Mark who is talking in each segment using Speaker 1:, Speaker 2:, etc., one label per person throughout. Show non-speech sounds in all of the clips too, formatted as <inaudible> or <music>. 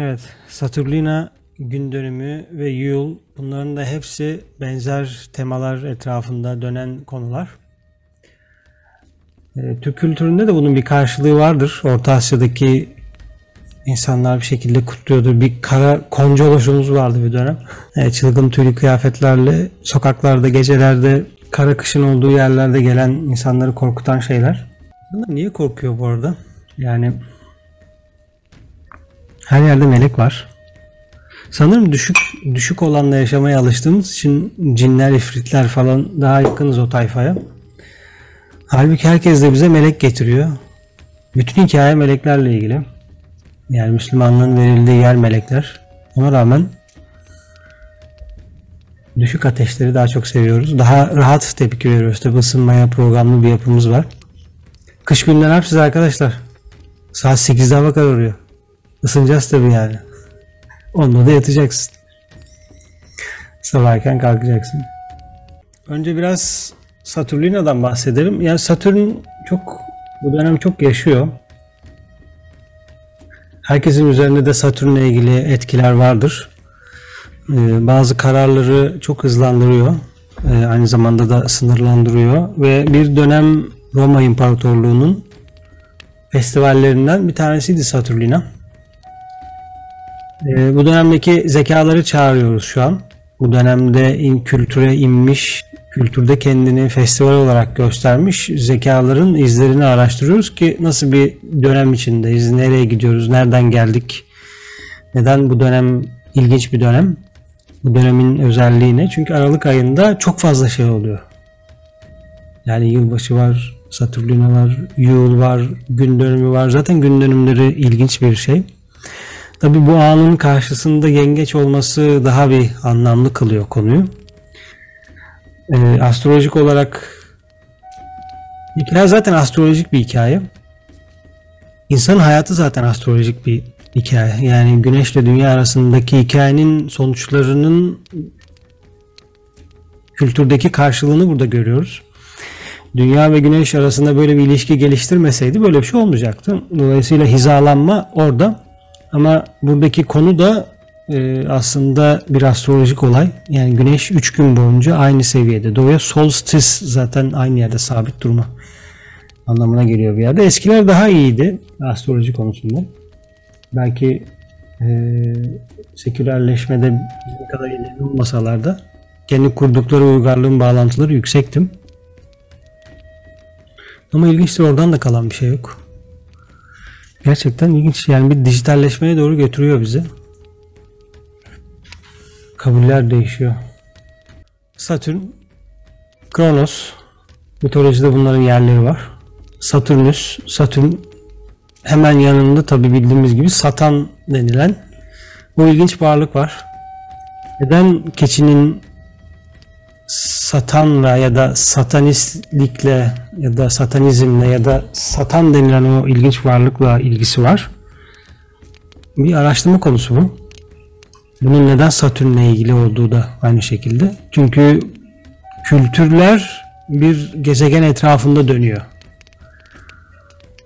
Speaker 1: Evet, Saturnina gün dönümü ve Yule bunların da hepsi benzer temalar etrafında dönen konular. Ee, Türk kültüründe de bunun bir karşılığı vardır. Orta Asya'daki insanlar bir şekilde kutluyordur. Bir kara konca oluşumuz vardı bir dönem. Ee, çılgın tüylü kıyafetlerle sokaklarda, gecelerde, kara kışın olduğu yerlerde gelen insanları korkutan şeyler. Bunlar niye korkuyor bu arada? Yani her yerde melek var. Sanırım düşük düşük olanla yaşamaya alıştığımız için cinler, ifritler falan daha yakınız o tayfaya. Halbuki herkes de bize melek getiriyor. Bütün hikaye meleklerle ilgili. Yani Müslümanlığın verildiği yer melekler. Ona rağmen düşük ateşleri daha çok seviyoruz. Daha rahat tepki veriyoruz. Tabi ısınmaya programlı bir yapımız var. Kış günleri ne yapacağız arkadaşlar? Saat 8'de hava kararıyor. Isınacağız tabii yani. Onunla da yatacaksın. Sabah kalkacaksın. Önce biraz Saturnina'dan bahsedelim. Yani Satürn çok bu dönem çok yaşıyor. Herkesin üzerinde de Satürn'le ilgili etkiler vardır. Ee, bazı kararları çok hızlandırıyor. Ee, aynı zamanda da sınırlandırıyor. Ve bir dönem Roma İmparatorluğu'nun festivallerinden bir tanesiydi Saturnina. Ee, bu dönemdeki zekaları çağırıyoruz şu an. Bu dönemde in, kültüre inmiş, kültürde kendini festival olarak göstermiş zekaların izlerini araştırıyoruz ki nasıl bir dönem içindeyiz, nereye gidiyoruz, nereden geldik, neden bu dönem ilginç bir dönem, bu dönemin özelliği ne? Çünkü Aralık ayında çok fazla şey oluyor. Yani yılbaşı var, Satürnina var, Yule var, gün dönümü var. Zaten gün dönümleri ilginç bir şey. Tabi bu anın karşısında yengeç olması daha bir anlamlı kılıyor konuyu. Ee, astrolojik olarak hikaye zaten astrolojik bir hikaye. İnsanın hayatı zaten astrolojik bir hikaye. Yani güneşle dünya arasındaki hikayenin sonuçlarının kültürdeki karşılığını burada görüyoruz. Dünya ve güneş arasında böyle bir ilişki geliştirmeseydi böyle bir şey olmayacaktı. Dolayısıyla hizalanma orada. Ama buradaki konu da e, aslında bir astrolojik olay. Yani güneş 3 gün boyunca aynı seviyede doğuyor. Solstice zaten aynı yerde sabit durma anlamına geliyor bir yerde. Eskiler daha iyiydi astroloji konusunda. Belki e, sekülerleşmede bizim kadar ileri olmasalar da kendi kurdukları uygarlığın bağlantıları yüksektim. Ama ilginçtir oradan da kalan bir şey yok. Gerçekten ilginç. Yani bir dijitalleşmeye doğru götürüyor bizi. Kabuller değişiyor. Satürn, Kronos, mitolojide bunların yerleri var. Satürnüs, Satürn hemen yanında tabi bildiğimiz gibi Satan denilen bu ilginç varlık var. Neden keçinin satanla ya da satanistlikle ya da satanizmle ya da satan denilen o ilginç varlıkla ilgisi var. Bir araştırma konusu bu. Bunun neden Satürn'le ilgili olduğu da aynı şekilde. Çünkü kültürler bir gezegen etrafında dönüyor.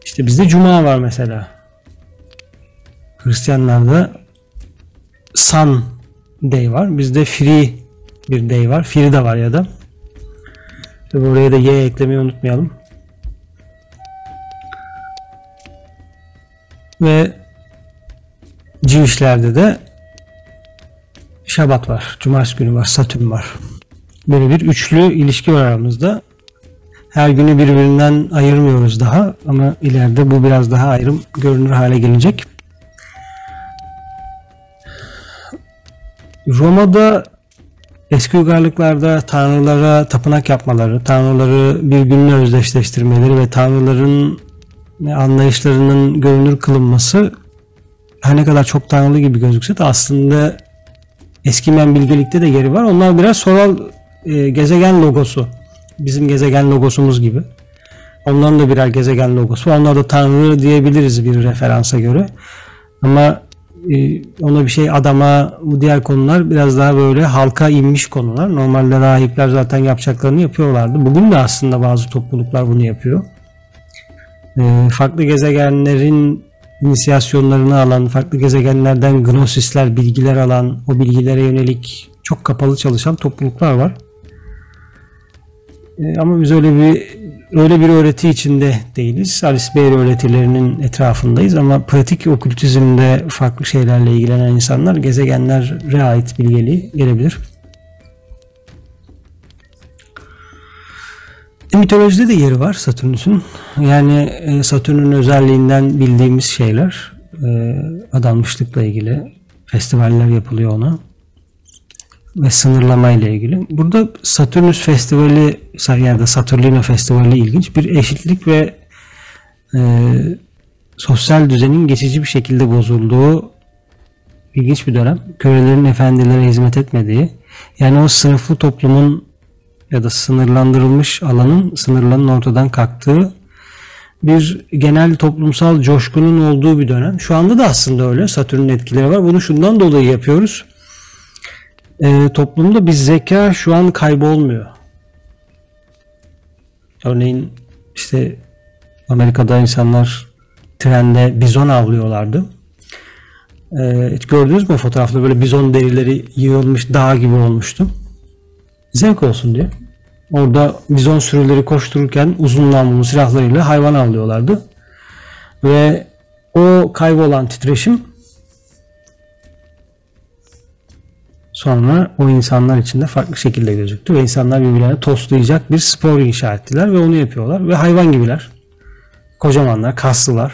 Speaker 1: İşte bizde Cuma var mesela. Hristiyanlarda Sun Day var. Bizde Free bir day var. Free de var ya da. Tabi buraya da y eklemeyi unutmayalım. Ve Jewish'lerde de Şabat var. Cumartesi günü var. Satürn var. Böyle bir üçlü ilişki var aramızda. Her günü birbirinden ayırmıyoruz daha ama ileride bu biraz daha ayrım görünür hale gelecek. Roma'da Eski uygarlıklarda tanrılara tapınak yapmaları, tanrıları bir günle özdeşleştirmeleri ve tanrıların anlayışlarının görünür kılınması her ne kadar çok tanrılı gibi gözükse de aslında eskimen bilgelikte de yeri var. Onlar biraz soral e, gezegen logosu. Bizim gezegen logosumuz gibi. Onların da birer gezegen logosu. Onlar da tanrı diyebiliriz bir referansa göre. Ama ona bir şey adama bu diğer konular biraz daha böyle halka inmiş konular. Normalde rahipler zaten yapacaklarını yapıyorlardı. Bugün de aslında bazı topluluklar bunu yapıyor. Ee, farklı gezegenlerin inisiyasyonlarını alan, farklı gezegenlerden gnosisler, bilgiler alan, o bilgilere yönelik çok kapalı çalışan topluluklar var. E, ama biz öyle bir öyle bir öğreti içinde değiliz. Alice Bailey öğretilerinin etrafındayız ama pratik okültizmde farklı şeylerle ilgilenen insanlar gezegenlere ait bilgeliği gelebilir. Mitolojide de yeri var Satürnüs'ün. Yani e, Satürn'ün özelliğinden bildiğimiz şeyler e, adanmışlıkla ilgili festivaller yapılıyor ona ve sınırlama ile ilgili. Burada Satürnüs Festivali ya da Saturnino Festivali ilginç bir eşitlik ve e, sosyal düzenin geçici bir şekilde bozulduğu ilginç bir dönem. Kölelerin efendilere hizmet etmediği yani o sınıflı toplumun ya da sınırlandırılmış alanın sınırlarının ortadan kalktığı bir genel toplumsal coşkunun olduğu bir dönem. Şu anda da aslında öyle. Satürn'ün etkileri var. Bunu şundan dolayı yapıyoruz. Ee, toplumda bir zeka şu an kaybolmuyor. Örneğin işte Amerika'da insanlar trende bizon avlıyorlardı. Ee, gördünüz mü fotoğrafta böyle bizon derileri yığılmış dağ gibi olmuştu. Zevk olsun diye. Orada bizon sürüleri koştururken uzun namlulu silahlarıyla hayvan avlıyorlardı. Ve o kaybolan titreşim sonra o insanlar içinde farklı şekilde gözüktü ve insanlar birbirlerine tostlayacak bir spor inşa ettiler ve onu yapıyorlar ve hayvan gibiler. Kocamanlar, kaslılar.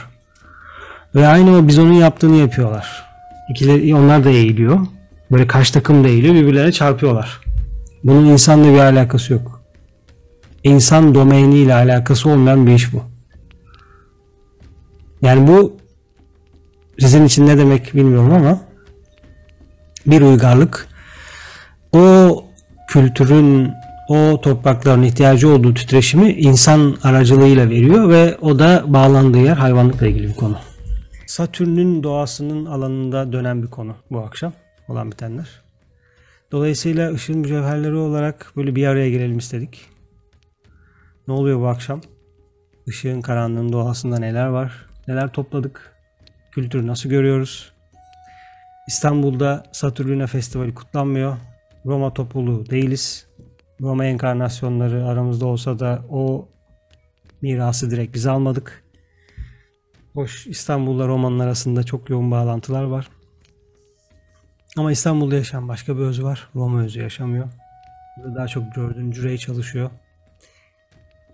Speaker 1: Ve aynı o bizonun yaptığını yapıyorlar. İkileri, onlar da eğiliyor. Böyle kaç takım da eğiliyor birbirlerine çarpıyorlar. Bunun insanla bir alakası yok. İnsan domainiyle alakası olmayan bir iş bu. Yani bu sizin için ne demek bilmiyorum ama bir uygarlık o kültürün o toprakların ihtiyacı olduğu titreşimi insan aracılığıyla veriyor ve o da bağlandığı yer hayvanlıkla ilgili bir konu. Satürn'ün doğasının alanında dönen bir konu bu akşam olan bitenler. Dolayısıyla ışığın mücevherleri olarak böyle bir araya girelim istedik. Ne oluyor bu akşam? Işığın karanlığın doğasında neler var? Neler topladık? Kültürü nasıl görüyoruz? İstanbul'da Satürn'e Festivali kutlanmıyor. Roma topluluğu değiliz. Roma enkarnasyonları aramızda olsa da o mirası direkt biz almadık. Hoş İstanbul'la Roma'nın arasında çok yoğun bağlantılar var. Ama İstanbul'da yaşayan başka bir öz var. Roma özü yaşamıyor. Burada daha çok dördüncü rey çalışıyor.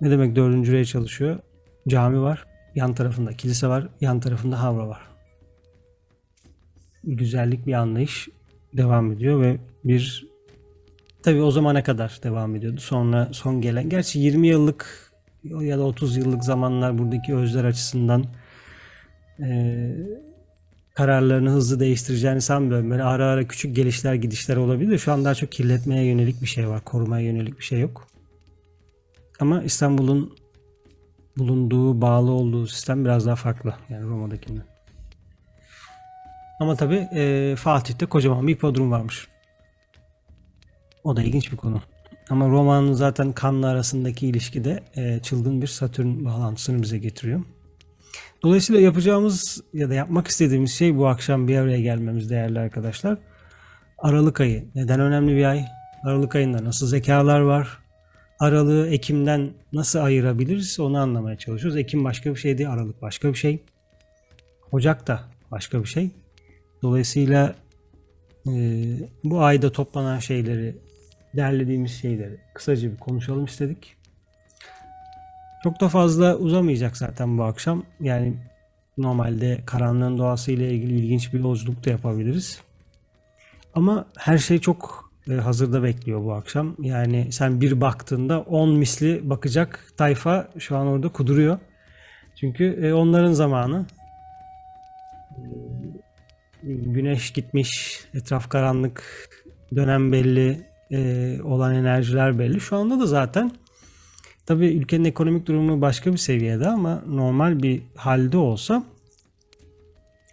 Speaker 1: Ne demek dördüncü rey çalışıyor? Cami var. Yan tarafında kilise var. Yan tarafında havra var. Güzellik bir anlayış devam ediyor ve bir tabi o zamana kadar devam ediyordu. Sonra son gelen gerçi 20 yıllık ya da 30 yıllık zamanlar buradaki özler açısından e, kararlarını hızlı değiştireceğini sanmıyorum. Böyle ara ara küçük gelişler gidişler olabilir. Şu an daha çok kirletmeye yönelik bir şey var. Korumaya yönelik bir şey yok. Ama İstanbul'un bulunduğu, bağlı olduğu sistem biraz daha farklı. Yani Roma'dakinden. Ama tabi e, Fatih'te kocaman bir hipodrom varmış. O da ilginç bir konu. Ama Roma'nın zaten kanlı arasındaki ilişkide e, çılgın bir Satürn bağlantısını bize getiriyor. Dolayısıyla yapacağımız ya da yapmak istediğimiz şey bu akşam bir araya gelmemiz değerli arkadaşlar. Aralık ayı neden önemli bir ay? Aralık ayında nasıl zekalar var? Aralığı Ekim'den nasıl ayırabiliriz onu anlamaya çalışıyoruz. Ekim başka bir şey değil, Aralık başka bir şey. Ocak da başka bir şey. Dolayısıyla e, bu ayda toplanan şeyleri, derlediğimiz şeyleri kısaca bir konuşalım istedik. Çok da fazla uzamayacak zaten bu akşam. Yani normalde karanlığın doğası ile ilgili ilginç bir yolculuk da yapabiliriz. Ama her şey çok e, hazırda bekliyor bu akşam. Yani sen bir baktığında 10 misli bakacak tayfa şu an orada kuduruyor. Çünkü e, onların zamanı. Güneş gitmiş, etraf karanlık, dönem belli, e, olan enerjiler belli. Şu anda da zaten Tabii ülkenin ekonomik durumu başka bir seviyede ama normal bir halde olsa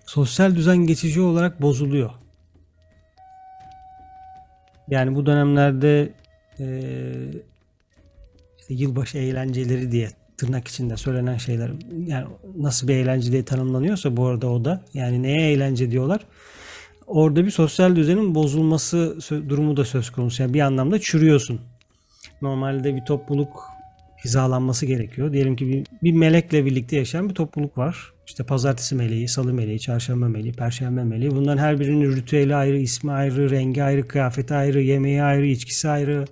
Speaker 1: sosyal düzen geçici olarak bozuluyor. Yani bu dönemlerde e, yılbaşı eğlenceleri diye tırnak içinde söylenen şeyler yani nasıl bir eğlence diye tanımlanıyorsa bu arada o da yani neye eğlence diyorlar. Orada bir sosyal düzenin bozulması durumu da söz konusu. Yani bir anlamda çürüyorsun. Normalde bir topluluk hizalanması gerekiyor. Diyelim ki bir, bir melekle birlikte yaşayan bir topluluk var. İşte pazartesi meleği, salı meleği, çarşamba meleği, perşembe meleği. Bunların her birinin ritüeli ayrı, ismi ayrı, rengi ayrı, kıyafeti ayrı, yemeği ayrı, içkisi ayrı,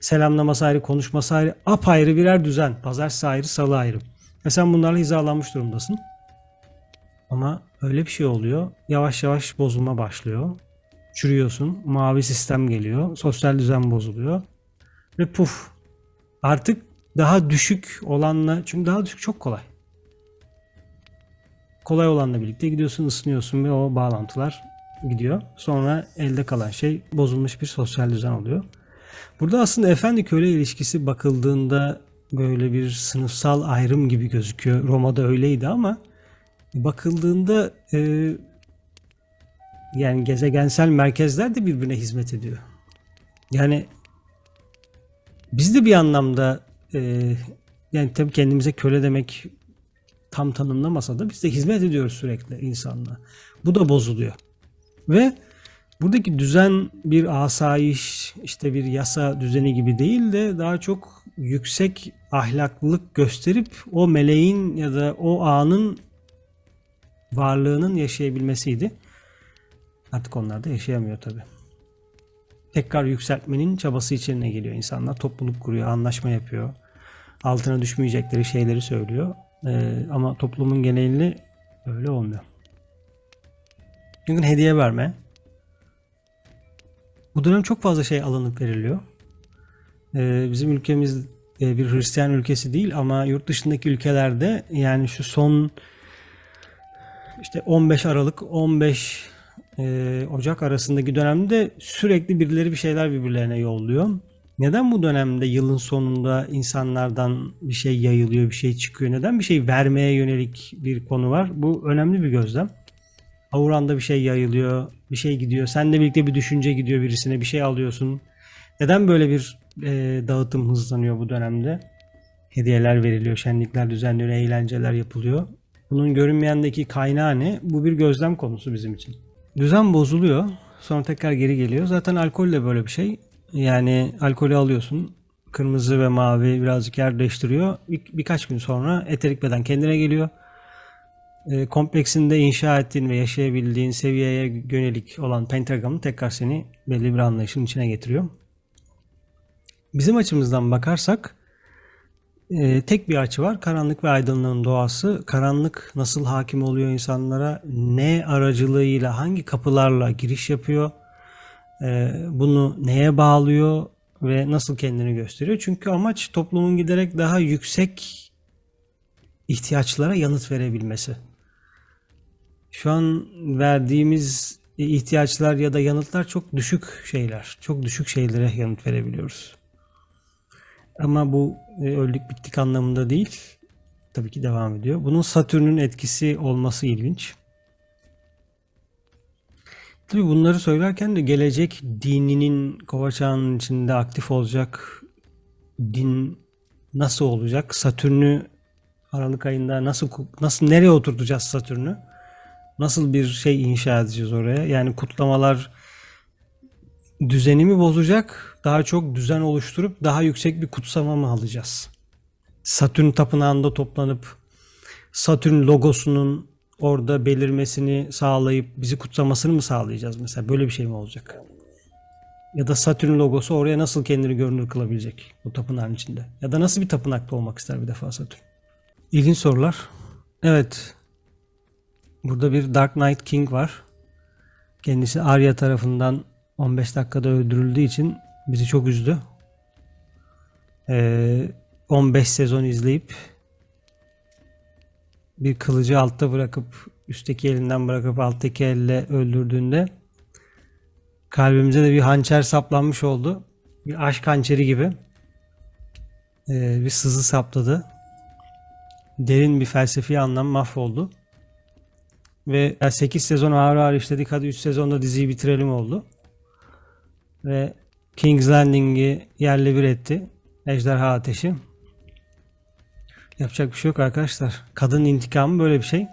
Speaker 1: selamlaması ayrı, konuşması ayrı. Apayrı birer düzen. Pazartesi ayrı, salı ayrı. Ve sen bunlarla hizalanmış durumdasın. Ama öyle bir şey oluyor. Yavaş yavaş bozulma başlıyor. Çürüyorsun. Mavi sistem geliyor. Sosyal düzen bozuluyor. Ve puf. Artık daha düşük olanla çünkü daha düşük çok kolay. Kolay olanla birlikte gidiyorsun, ısınıyorsun ve o bağlantılar gidiyor. Sonra elde kalan şey bozulmuş bir sosyal düzen oluyor. Burada aslında efendi köle ilişkisi bakıldığında böyle bir sınıfsal ayrım gibi gözüküyor. Roma'da öyleydi ama bakıldığında e, yani gezegensel merkezler de birbirine hizmet ediyor. Yani biz de bir anlamda e, yani tabii kendimize köle demek tam tanımlamasa da biz de hizmet ediyoruz sürekli insanla. Bu da bozuluyor. Ve buradaki düzen bir asayiş, işte bir yasa düzeni gibi değil de daha çok yüksek ahlaklılık gösterip o meleğin ya da o anın varlığının yaşayabilmesiydi. Artık onlar da yaşayamıyor tabii tekrar yükseltmenin çabası içine geliyor insanlar. Topluluk kuruyor, anlaşma yapıyor. Altına düşmeyecekleri şeyleri söylüyor. Ee, ama toplumun genelini öyle olmuyor. Çünkü hediye verme. Bu dönem çok fazla şey alınıp veriliyor. Ee, bizim ülkemiz e, bir Hristiyan ülkesi değil ama yurt dışındaki ülkelerde yani şu son işte 15 Aralık 15 e, Ocak arasındaki dönemde sürekli birileri bir şeyler birbirlerine yolluyor. Neden bu dönemde yılın sonunda insanlardan bir şey yayılıyor, bir şey çıkıyor? Neden bir şey vermeye yönelik bir konu var? Bu önemli bir gözlem. Auranda bir şey yayılıyor, bir şey gidiyor. Sen de birlikte bir düşünce gidiyor birisine, bir şey alıyorsun. Neden böyle bir e, dağıtım hızlanıyor bu dönemde? Hediyeler veriliyor, şenlikler düzenleniyor, eğlenceler yapılıyor. Bunun görünmeyendeki kaynağı ne? Bu bir gözlem konusu bizim için. Düzen bozuluyor. Sonra tekrar geri geliyor. Zaten alkol de böyle bir şey. Yani alkolü alıyorsun. Kırmızı ve mavi birazcık yer değiştiriyor. Bir, birkaç gün sonra eterik beden kendine geliyor. E, kompleksinde inşa ettiğin ve yaşayabildiğin seviyeye yönelik olan pentagram tekrar seni belli bir anlayışın içine getiriyor. Bizim açımızdan bakarsak e, tek bir açı var. Karanlık ve aydınlığın doğası. Karanlık nasıl hakim oluyor insanlara? Ne aracılığıyla, hangi kapılarla giriş yapıyor? E, bunu neye bağlıyor? Ve nasıl kendini gösteriyor? Çünkü amaç toplumun giderek daha yüksek ihtiyaçlara yanıt verebilmesi. Şu an verdiğimiz ihtiyaçlar ya da yanıtlar çok düşük şeyler. Çok düşük şeylere yanıt verebiliyoruz. Ama bu e, öldük bittik anlamında değil. Tabii ki devam ediyor. Bunun Satürn'ün etkisi olması ilginç. Tabii bunları söylerken de gelecek dininin kova çağının içinde aktif olacak din nasıl olacak? Satürn'ü Aralık ayında nasıl nasıl nereye oturtacağız Satürn'ü? Nasıl bir şey inşa edeceğiz oraya? Yani kutlamalar düzeni mi bozacak? Daha çok düzen oluşturup daha yüksek bir kutsama mı alacağız? Satürn tapınağında toplanıp Satürn logosunun orada belirmesini sağlayıp bizi kutsamasını mı sağlayacağız mesela? Böyle bir şey mi olacak? Ya da Satürn logosu oraya nasıl kendini görünür kılabilecek bu tapınağın içinde? Ya da nasıl bir tapınakta olmak ister bir defa Satürn? İlginç sorular. Evet. Burada bir Dark Knight King var. Kendisi Arya tarafından 15 dakikada öldürüldüğü için bizi çok üzdü. Ee, 15 sezon izleyip bir kılıcı altta bırakıp üstteki elinden bırakıp alttaki elle öldürdüğünde kalbimize de bir hançer saplanmış oldu. Bir aşk hançeri gibi. Ee, bir sızı sapladı. Derin bir felsefi anlam mahvoldu. Ve 8 sezon ağır ağır işledik hadi 3 sezonda diziyi bitirelim oldu ve King's Landing'i yerle bir etti. Ejderha Ateşi. Yapacak bir şey yok arkadaşlar. Kadın intikamı böyle bir şey.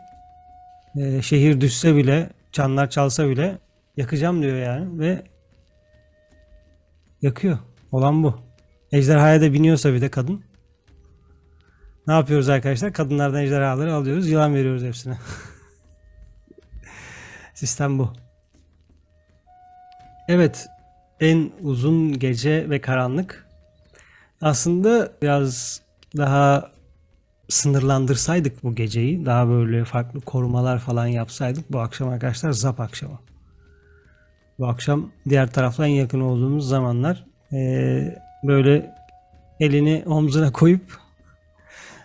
Speaker 1: Ee, şehir düşse bile, çanlar çalsa bile yakacağım diyor yani ve yakıyor. Olan bu. Ejderhaya da biniyorsa bir de kadın. Ne yapıyoruz arkadaşlar? Kadınlardan ejderhaları alıyoruz. Yılan veriyoruz hepsine. <laughs> Sistem bu. Evet. En uzun gece ve karanlık. Aslında biraz daha sınırlandırsaydık bu geceyi, daha böyle farklı korumalar falan yapsaydık bu akşam arkadaşlar zap akşamı. Bu akşam diğer taraftan yakın olduğumuz zamanlar eee, böyle elini omzuna koyup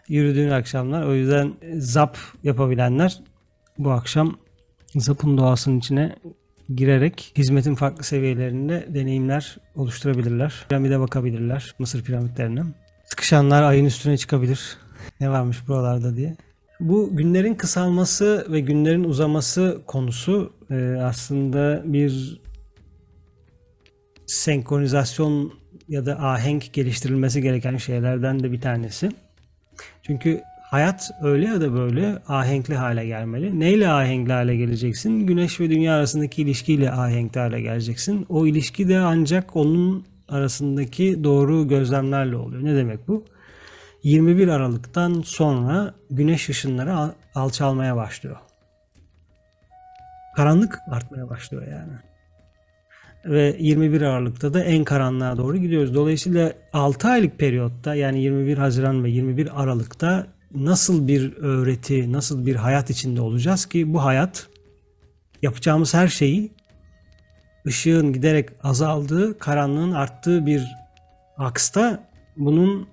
Speaker 1: yürüdüğün akşamlar. O yüzden zap yapabilenler bu akşam zapın doğasının içine girerek hizmetin farklı seviyelerinde deneyimler oluşturabilirler. Piramide bakabilirler. Mısır piramitlerine. Sıkışanlar ayın üstüne çıkabilir. Ne varmış buralarda diye. Bu günlerin kısalması ve günlerin uzaması konusu e, aslında bir senkronizasyon ya da ahenk geliştirilmesi gereken şeylerden de bir tanesi. Çünkü hayat öyle ya da böyle ahenkli hale gelmeli. Neyle ahenkli hale geleceksin? Güneş ve dünya arasındaki ilişkiyle ahenkli hale geleceksin. O ilişki de ancak onun arasındaki doğru gözlemlerle oluyor. Ne demek bu? 21 Aralık'tan sonra güneş ışınları al- alçalmaya başlıyor. Karanlık artmaya başlıyor yani. Ve 21 Aralık'ta da en karanlığa doğru gidiyoruz. Dolayısıyla 6 aylık periyotta yani 21 Haziran ve 21 Aralık'ta nasıl bir öğreti, nasıl bir hayat içinde olacağız ki bu hayat yapacağımız her şeyi ışığın giderek azaldığı, karanlığın arttığı bir aksta bunun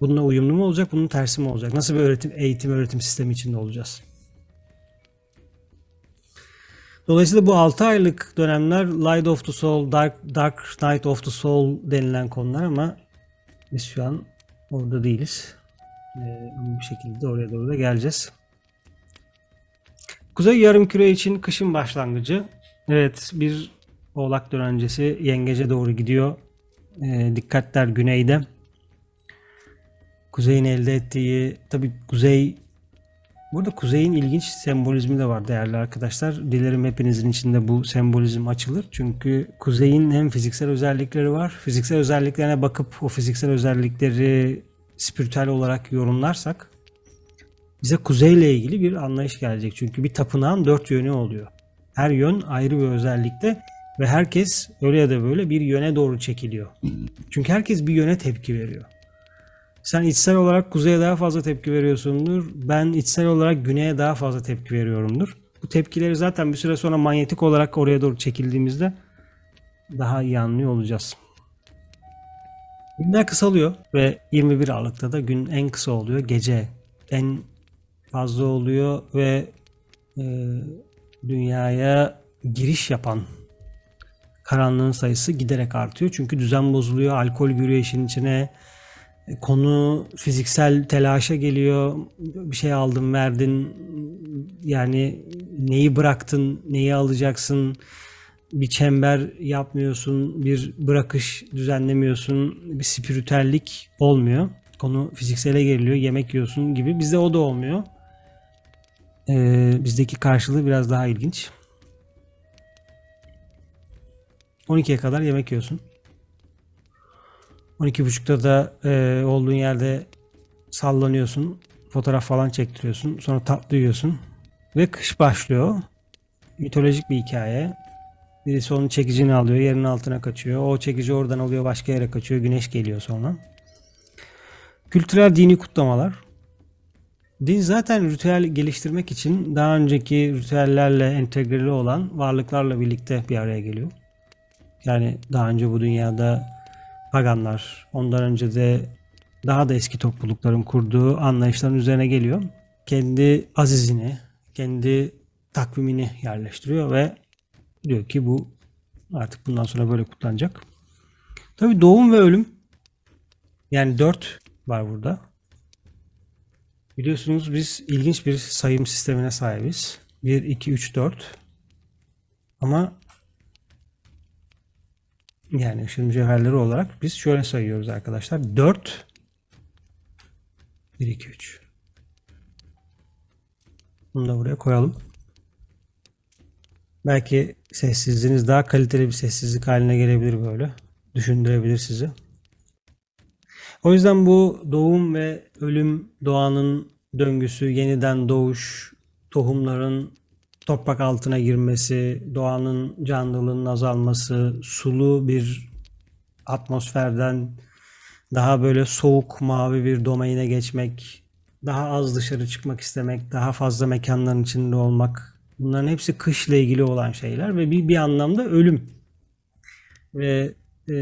Speaker 1: bununla uyumlu mu olacak, bunun tersi mi olacak? Nasıl bir öğretim, eğitim, öğretim sistemi içinde olacağız? Dolayısıyla bu 6 aylık dönemler Light of the Soul, Dark, Dark Night of the Soul denilen konular ama biz şu an orada değiliz. Ee, ama bir şekilde oraya doğru da geleceğiz. Kuzey Yarımküre için kışın başlangıcı. Evet bir oğlak dönencesi yengece doğru gidiyor. Ee, dikkatler güneyde. Kuzey'in elde ettiği tabi kuzey burada kuzeyin ilginç sembolizmi de var değerli arkadaşlar. Dilerim hepinizin içinde bu sembolizm açılır. Çünkü kuzeyin hem fiziksel özellikleri var. Fiziksel özelliklerine bakıp o fiziksel özellikleri spiritüel olarak yorumlarsak bize kuzeyle ilgili bir anlayış gelecek. Çünkü bir tapınağın dört yönü oluyor. Her yön ayrı bir özellikte ve herkes öyle ya da böyle bir yöne doğru çekiliyor. Çünkü herkes bir yöne tepki veriyor. Sen içsel olarak kuzeye daha fazla tepki veriyorsundur. Ben içsel olarak güneye daha fazla tepki veriyorumdur. Bu tepkileri zaten bir süre sonra manyetik olarak oraya doğru çekildiğimizde daha iyi anlıyor olacağız. Günler kısalıyor ve 21 Aralık'ta da gün en kısa oluyor. Gece en fazla oluyor ve e, dünyaya giriş yapan karanlığın sayısı giderek artıyor. Çünkü düzen bozuluyor. Alkol giriyor işin içine. E, Konu fiziksel telaşa geliyor. Bir şey aldın verdin. Yani neyi bıraktın, neyi alacaksın. Bir çember yapmıyorsun, bir bırakış düzenlemiyorsun, bir spiritüellik olmuyor. Konu fiziksele geliyor, yemek yiyorsun gibi. Bizde o da olmuyor. Ee, bizdeki karşılığı biraz daha ilginç. 12'ye kadar yemek yiyorsun. 12.30'da da e, olduğun yerde sallanıyorsun. Fotoğraf falan çektiriyorsun. Sonra tatlı yiyorsun. Ve kış başlıyor. Mitolojik bir hikaye. Birisi onun çekicini alıyor, yerin altına kaçıyor. O çekici oradan alıyor, başka yere kaçıyor. Güneş geliyor sonra. Kültürel dini kutlamalar. Din zaten ritüel geliştirmek için daha önceki ritüellerle entegreli olan varlıklarla birlikte bir araya geliyor. Yani daha önce bu dünyada paganlar, ondan önce de daha da eski toplulukların kurduğu anlayışların üzerine geliyor. Kendi azizini, kendi takvimini yerleştiriyor ve diyor ki bu artık bundan sonra böyle kutlanacak. Tabii doğum ve ölüm yani 4 var burada. Biliyorsunuz biz ilginç bir sayım sistemine sahibiz. 1, 2, 3, 4. Ama yani ışın mücevherleri olarak biz şöyle sayıyoruz arkadaşlar. 4 1, 2, 3. Bunu da buraya koyalım. Belki sessizliğiniz daha kaliteli bir sessizlik haline gelebilir böyle. Düşündürebilir sizi. O yüzden bu doğum ve ölüm, doğanın döngüsü, yeniden doğuş, tohumların toprak altına girmesi, doğanın canlılığının azalması, sulu bir atmosferden daha böyle soğuk mavi bir domaine geçmek, daha az dışarı çıkmak istemek, daha fazla mekanların içinde olmak. Bunların hepsi kışla ilgili olan şeyler ve bir, bir anlamda ölüm. Ve e,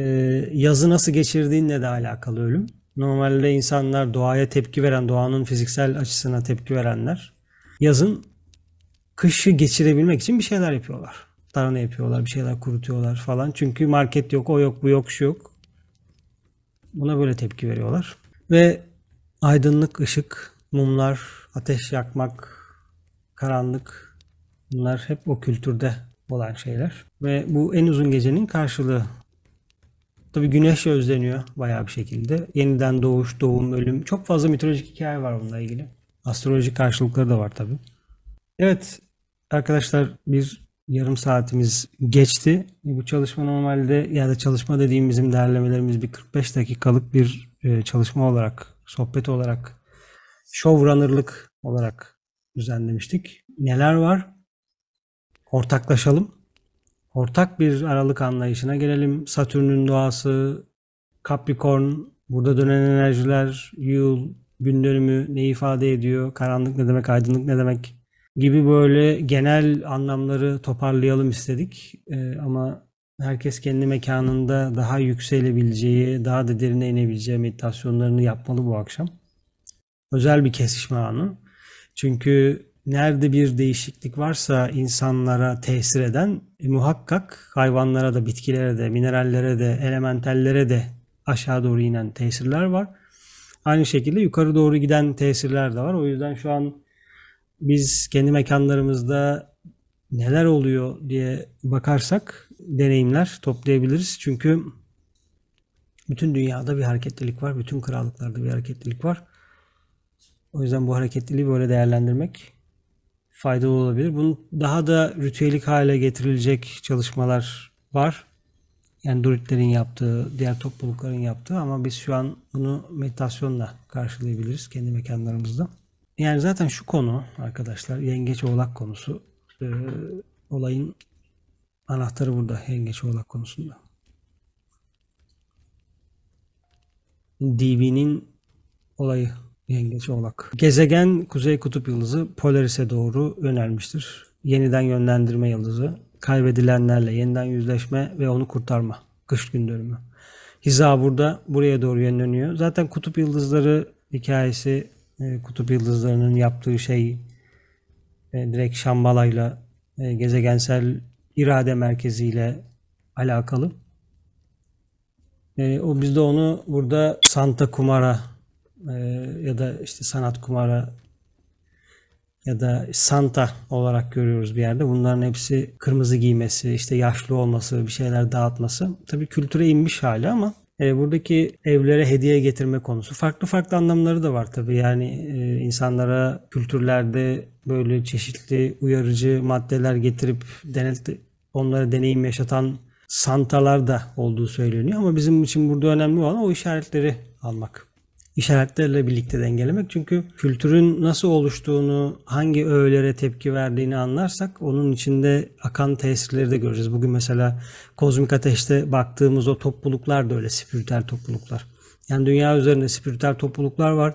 Speaker 1: yazı nasıl geçirdiğinle de alakalı ölüm. Normalde insanlar doğaya tepki veren, doğanın fiziksel açısına tepki verenler yazın kışı geçirebilmek için bir şeyler yapıyorlar. Tarhana yapıyorlar, bir şeyler kurutuyorlar falan. Çünkü market yok, o yok, bu yok, şu yok. Buna böyle tepki veriyorlar. Ve aydınlık, ışık, mumlar, ateş yakmak, karanlık bunlar hep o kültürde olan şeyler. Ve bu en uzun gecenin karşılığı. Tabi güneş özleniyor bayağı bir şekilde. Yeniden doğuş, doğum, ölüm. Çok fazla mitolojik hikaye var bununla ilgili. Astrolojik karşılıkları da var tabi. Evet arkadaşlar bir yarım saatimiz geçti. Bu çalışma normalde ya da çalışma dediğim bizim derlemelerimiz bir 45 dakikalık bir e, çalışma olarak, sohbet olarak, showrunner'lık olarak düzenlemiştik. Neler var? Ortaklaşalım. Ortak bir aralık anlayışına gelelim. Satürn'ün doğası, Capricorn, burada dönen enerjiler, yıl, gün dönümü ne ifade ediyor, karanlık ne demek, aydınlık ne demek gibi böyle genel anlamları toparlayalım istedik. Ee, ama herkes kendi mekanında daha yükselebileceği, daha da derine inebileceği meditasyonlarını yapmalı bu akşam. Özel bir kesişme anı. Çünkü nerede bir değişiklik varsa insanlara tesir eden e, muhakkak hayvanlara da, bitkilere de, minerallere de, elementallere de aşağı doğru inen tesirler var. Aynı şekilde yukarı doğru giden tesirler de var. O yüzden şu an biz kendi mekanlarımızda neler oluyor diye bakarsak deneyimler toplayabiliriz. Çünkü bütün dünyada bir hareketlilik var. Bütün krallıklarda bir hareketlilik var. O yüzden bu hareketliliği böyle değerlendirmek faydalı olabilir. Bunun daha da ritüelik hale getirilecek çalışmalar var. Yani Druidlerin yaptığı, diğer toplulukların yaptığı ama biz şu an bunu meditasyonla karşılayabiliriz kendi mekanlarımızda. Yani zaten şu konu arkadaşlar yengeç oğlak konusu e, olayın anahtarı burada yengeç oğlak konusunda. DB'nin olayı yengeç oğlak. Gezegen kuzey kutup yıldızı Polaris'e doğru yönelmiştir. Yeniden yönlendirme yıldızı. Kaybedilenlerle yeniden yüzleşme ve onu kurtarma. Kış gün. Hiza burada buraya doğru yönleniyor. Zaten kutup yıldızları hikayesi e, kutup yıldızlarının yaptığı şey e, direkt Şambala'yla e, gezegensel irade merkeziyle alakalı. O biz de onu burada Santa Kumara e, ya da işte Sanat Kumara ya da Santa olarak görüyoruz bir yerde. Bunların hepsi kırmızı giymesi, işte yaşlı olması, bir şeyler dağıtması. Tabii kültüre inmiş hali ama e, buradaki evlere hediye getirme konusu farklı farklı anlamları da var tabii. Yani e, insanlara kültürlerde böyle çeşitli uyarıcı maddeler getirip denet onlara deneyim yaşatan santalar da olduğu söyleniyor ama bizim için burada önemli olan o işaretleri almak işaretlerle birlikte dengelemek. Çünkü kültürün nasıl oluştuğunu, hangi öğelere tepki verdiğini anlarsak onun içinde akan tesirleri de göreceğiz. Bugün mesela kozmik ateşte baktığımız o topluluklar da öyle spiritüel topluluklar. Yani dünya üzerinde spiritüel topluluklar var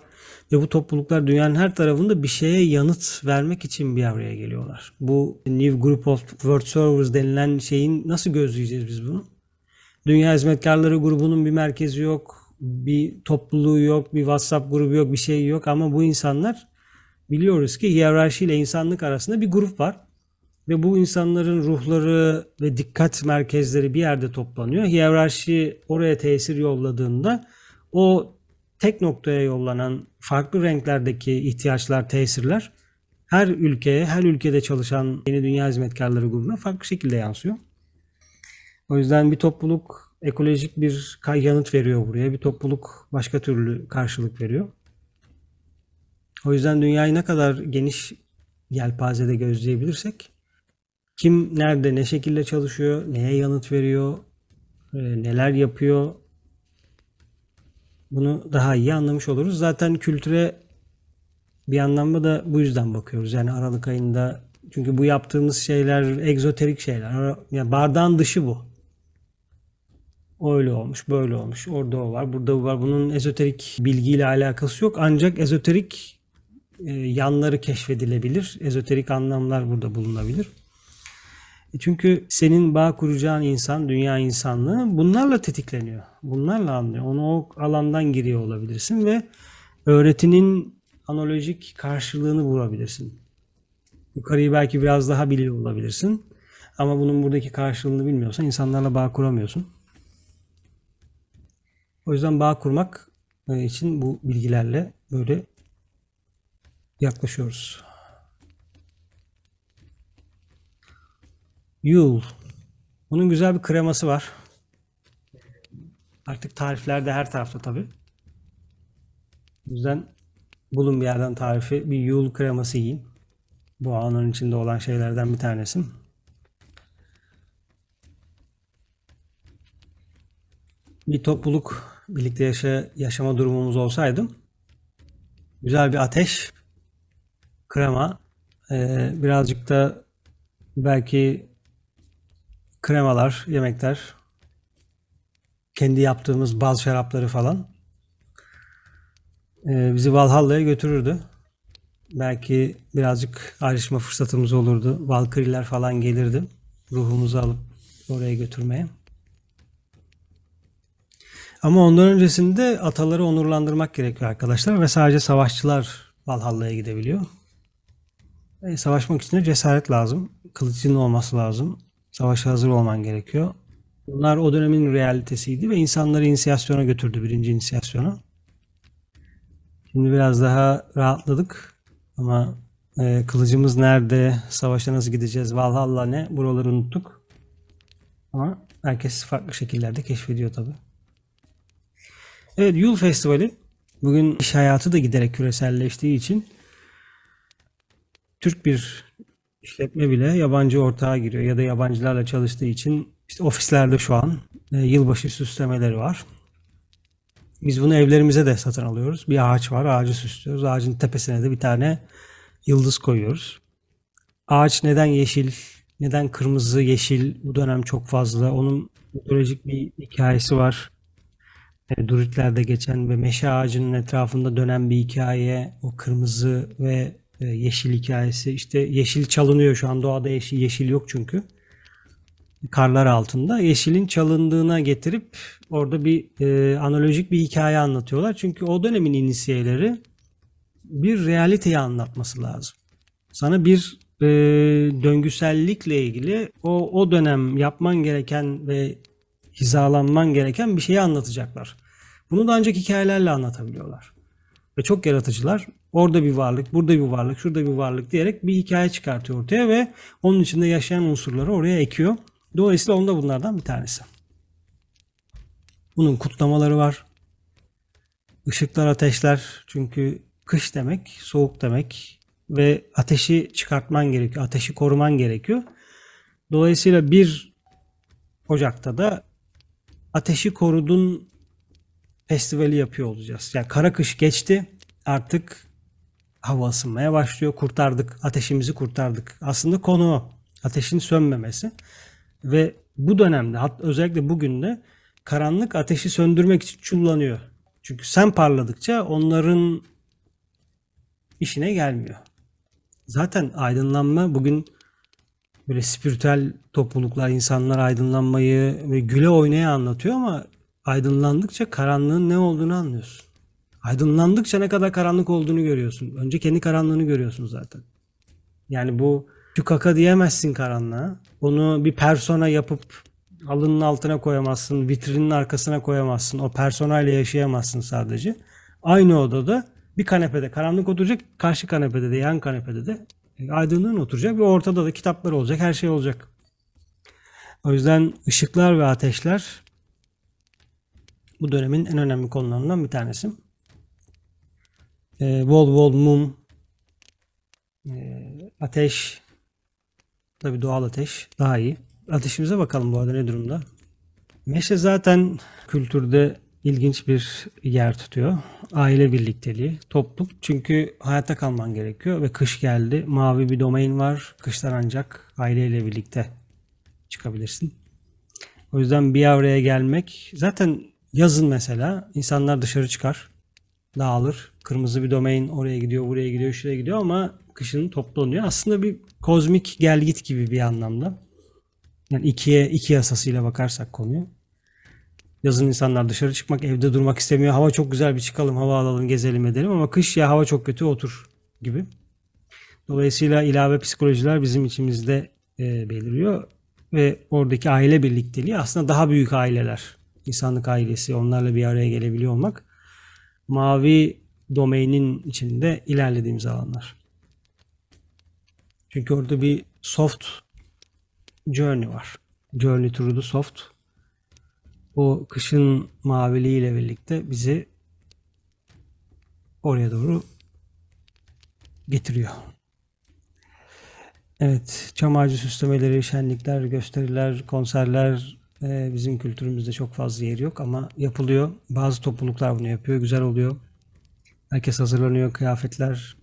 Speaker 1: ve bu topluluklar dünyanın her tarafında bir şeye yanıt vermek için bir araya geliyorlar. Bu New Group of World Servers denilen şeyin nasıl gözleyeceğiz biz bunu? Dünya Hizmetkarları grubunun bir merkezi yok bir topluluğu yok, bir WhatsApp grubu yok, bir şey yok ama bu insanlar biliyoruz ki hiyerarşi ile insanlık arasında bir grup var. Ve bu insanların ruhları ve dikkat merkezleri bir yerde toplanıyor. Hiyerarşi oraya tesir yolladığında o tek noktaya yollanan farklı renklerdeki ihtiyaçlar, tesirler her ülkeye, her ülkede çalışan yeni dünya hizmetkarları grubuna farklı şekilde yansıyor. O yüzden bir topluluk ekolojik bir yanıt veriyor buraya. Bir topluluk başka türlü karşılık veriyor. O yüzden dünyayı ne kadar geniş yelpazede gözleyebilirsek kim nerede ne şekilde çalışıyor, neye yanıt veriyor, e, neler yapıyor bunu daha iyi anlamış oluruz. Zaten kültüre bir anlamda da bu yüzden bakıyoruz. Yani Aralık ayında çünkü bu yaptığımız şeyler egzoterik şeyler. Yani bardağın dışı bu. Öyle olmuş, böyle olmuş. Orada o var, burada bu var. Bunun ezoterik bilgiyle alakası yok. Ancak ezoterik e, yanları keşfedilebilir. Ezoterik anlamlar burada bulunabilir. E, çünkü senin bağ kuracağın insan, dünya insanlığı bunlarla tetikleniyor. Bunlarla anlıyor. Onu o alandan giriyor olabilirsin ve öğretinin analojik karşılığını bulabilirsin. Yukarıyı belki biraz daha biliyor olabilirsin. Ama bunun buradaki karşılığını bilmiyorsan insanlarla bağ kuramıyorsun. O yüzden bağ kurmak e, için bu bilgilerle böyle yaklaşıyoruz. Yul. Bunun güzel bir kreması var. Artık tariflerde her tarafta tabi. O yüzden bulun bir yerden tarifi. Bir yul kreması yiyin. Bu anın içinde olan şeylerden bir tanesi. Bir topluluk birlikte yaşa, yaşama durumumuz olsaydı güzel bir ateş, krema, e, birazcık da belki kremalar, yemekler, kendi yaptığımız bal şarapları falan e, bizi Valhalla'ya götürürdü. Belki birazcık ayrışma fırsatımız olurdu. Valkyriler falan gelirdi. Ruhumuzu alıp oraya götürmeye. Ama ondan öncesinde ataları onurlandırmak gerekiyor arkadaşlar ve sadece savaşçılar Valhalla'ya gidebiliyor. E, savaşmak için de cesaret lazım. Kılıcın olması lazım. Savaşa hazır olman gerekiyor. Bunlar o dönemin realitesiydi ve insanları inisiyasyona götürdü, birinci inisiyasyona. Şimdi biraz daha rahatladık ama e, kılıcımız nerede, savaşa nasıl gideceğiz, Valhalla ne, buraları unuttuk. Ama herkes farklı şekillerde keşfediyor tabi. Evet, Yul Festivali bugün iş hayatı da giderek küreselleştiği için Türk bir işletme bile yabancı ortağa giriyor ya da yabancılarla çalıştığı için işte ofislerde şu an e, yılbaşı süslemeleri var. Biz bunu evlerimize de satın alıyoruz. Bir ağaç var, ağacı süslüyoruz. Ağacın tepesine de bir tane yıldız koyuyoruz. Ağaç neden yeşil, neden kırmızı, yeşil bu dönem çok fazla. Onun mitolojik bir hikayesi var. E, Druidlerde geçen ve meşe ağacının etrafında dönen bir hikaye. O kırmızı ve e, yeşil hikayesi. İşte yeşil çalınıyor şu an doğada yeşil, yeşil yok çünkü. Karlar altında. Yeşilin çalındığına getirip orada bir e, analojik bir hikaye anlatıyorlar. Çünkü o dönemin inisiyeleri bir realiteyi anlatması lazım. Sana bir e, döngüsellikle ilgili o, o dönem yapman gereken ve hizalanman gereken bir şeyi anlatacaklar. Bunu da ancak hikayelerle anlatabiliyorlar. Ve çok yaratıcılar. Orada bir varlık, burada bir varlık, şurada bir varlık diyerek bir hikaye çıkartıyor ortaya ve onun içinde yaşayan unsurları oraya ekiyor. Dolayısıyla onda bunlardan bir tanesi. Bunun kutlamaları var. Işıklar, ateşler çünkü kış demek, soğuk demek ve ateşi çıkartman gerekiyor. Ateşi koruman gerekiyor. Dolayısıyla bir Ocak'ta da ateşi korudun festivali yapıyor olacağız. Yani kara kış geçti. Artık hava ısınmaya başlıyor. Kurtardık. Ateşimizi kurtardık. Aslında konu o. Ateşin sönmemesi. Ve bu dönemde özellikle bugün de karanlık ateşi söndürmek için çullanıyor. Çünkü sen parladıkça onların işine gelmiyor. Zaten aydınlanma bugün böyle spiritüel topluluklar, insanlar aydınlanmayı ve güle oynaya anlatıyor ama aydınlandıkça karanlığın ne olduğunu anlıyorsun. Aydınlandıkça ne kadar karanlık olduğunu görüyorsun. Önce kendi karanlığını görüyorsun zaten. Yani bu şu kaka diyemezsin karanlığa. Onu bir persona yapıp alının altına koyamazsın, vitrinin arkasına koyamazsın. O personayla yaşayamazsın sadece. Aynı odada bir kanepede karanlık oturacak, karşı kanepede de yan kanepede de aydınlığın oturacak ve ortada da kitaplar olacak, her şey olacak. O yüzden ışıklar ve ateşler bu dönemin en önemli konularından bir tanesi. e, bol bol mum, e, ateş, tabii doğal ateş daha iyi. Ateşimize bakalım bu arada ne durumda. Meşe zaten kültürde ilginç bir yer tutuyor. Aile birlikteliği, topluluk. Çünkü hayatta kalman gerekiyor ve kış geldi. Mavi bir domain var. Kışlar ancak aileyle birlikte çıkabilirsin. O yüzden bir araya gelmek zaten yazın mesela insanlar dışarı çıkar. Dağılır. Kırmızı bir domain oraya gidiyor, buraya gidiyor, şuraya gidiyor ama kışın toplanıyor. Aslında bir kozmik gel git gibi bir anlamda. Yani ikiye iki yasasıyla bakarsak konuyu. Yazın insanlar dışarı çıkmak, evde durmak istemiyor. Hava çok güzel bir çıkalım, hava alalım, gezelim edelim ama kış ya hava çok kötü otur gibi. Dolayısıyla ilave psikolojiler bizim içimizde e, beliriyor ve oradaki aile birlikteliği aslında daha büyük aileler. İnsanlık ailesi, onlarla bir araya gelebiliyor olmak mavi domainin içinde ilerlediğimiz alanlar. Çünkü orada bir soft journey var. Journey through the soft. O kışın maviliğiyle birlikte bizi oraya doğru getiriyor. Evet, çam ağacı süslemeleri, şenlikler, gösteriler, konserler e, bizim kültürümüzde çok fazla yeri yok ama yapılıyor. Bazı topluluklar bunu yapıyor, güzel oluyor. Herkes hazırlanıyor, kıyafetler,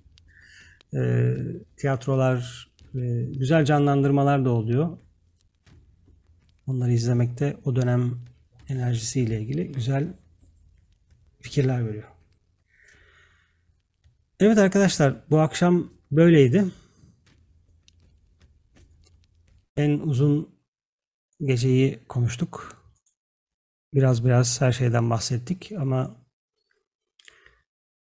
Speaker 1: e, tiyatrolar, e, güzel canlandırmalar da oluyor. Onları izlemekte o dönem enerjisiyle ilgili güzel fikirler veriyor. Evet arkadaşlar bu akşam böyleydi. En uzun geceyi konuştuk. Biraz biraz her şeyden bahsettik ama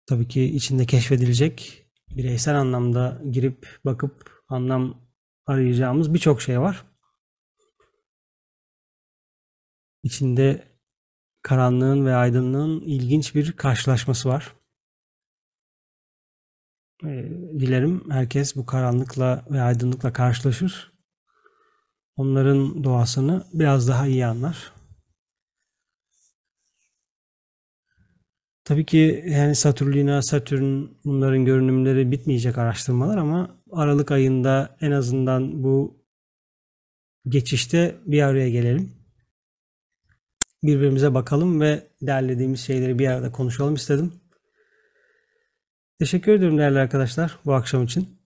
Speaker 1: tabii ki içinde keşfedilecek bireysel anlamda girip bakıp anlam arayacağımız birçok şey var. İçinde karanlığın ve aydınlığın ilginç bir karşılaşması var. Ee, dilerim herkes bu karanlıkla ve aydınlıkla karşılaşır. Onların doğasını biraz daha iyi anlar. Tabii ki yani Satürnina, Satürn bunların görünümleri bitmeyecek araştırmalar ama Aralık ayında en azından bu geçişte bir araya gelelim. Birbirimize bakalım ve derlediğimiz şeyleri bir arada konuşalım istedim. Teşekkür ediyorum değerli arkadaşlar bu akşam için.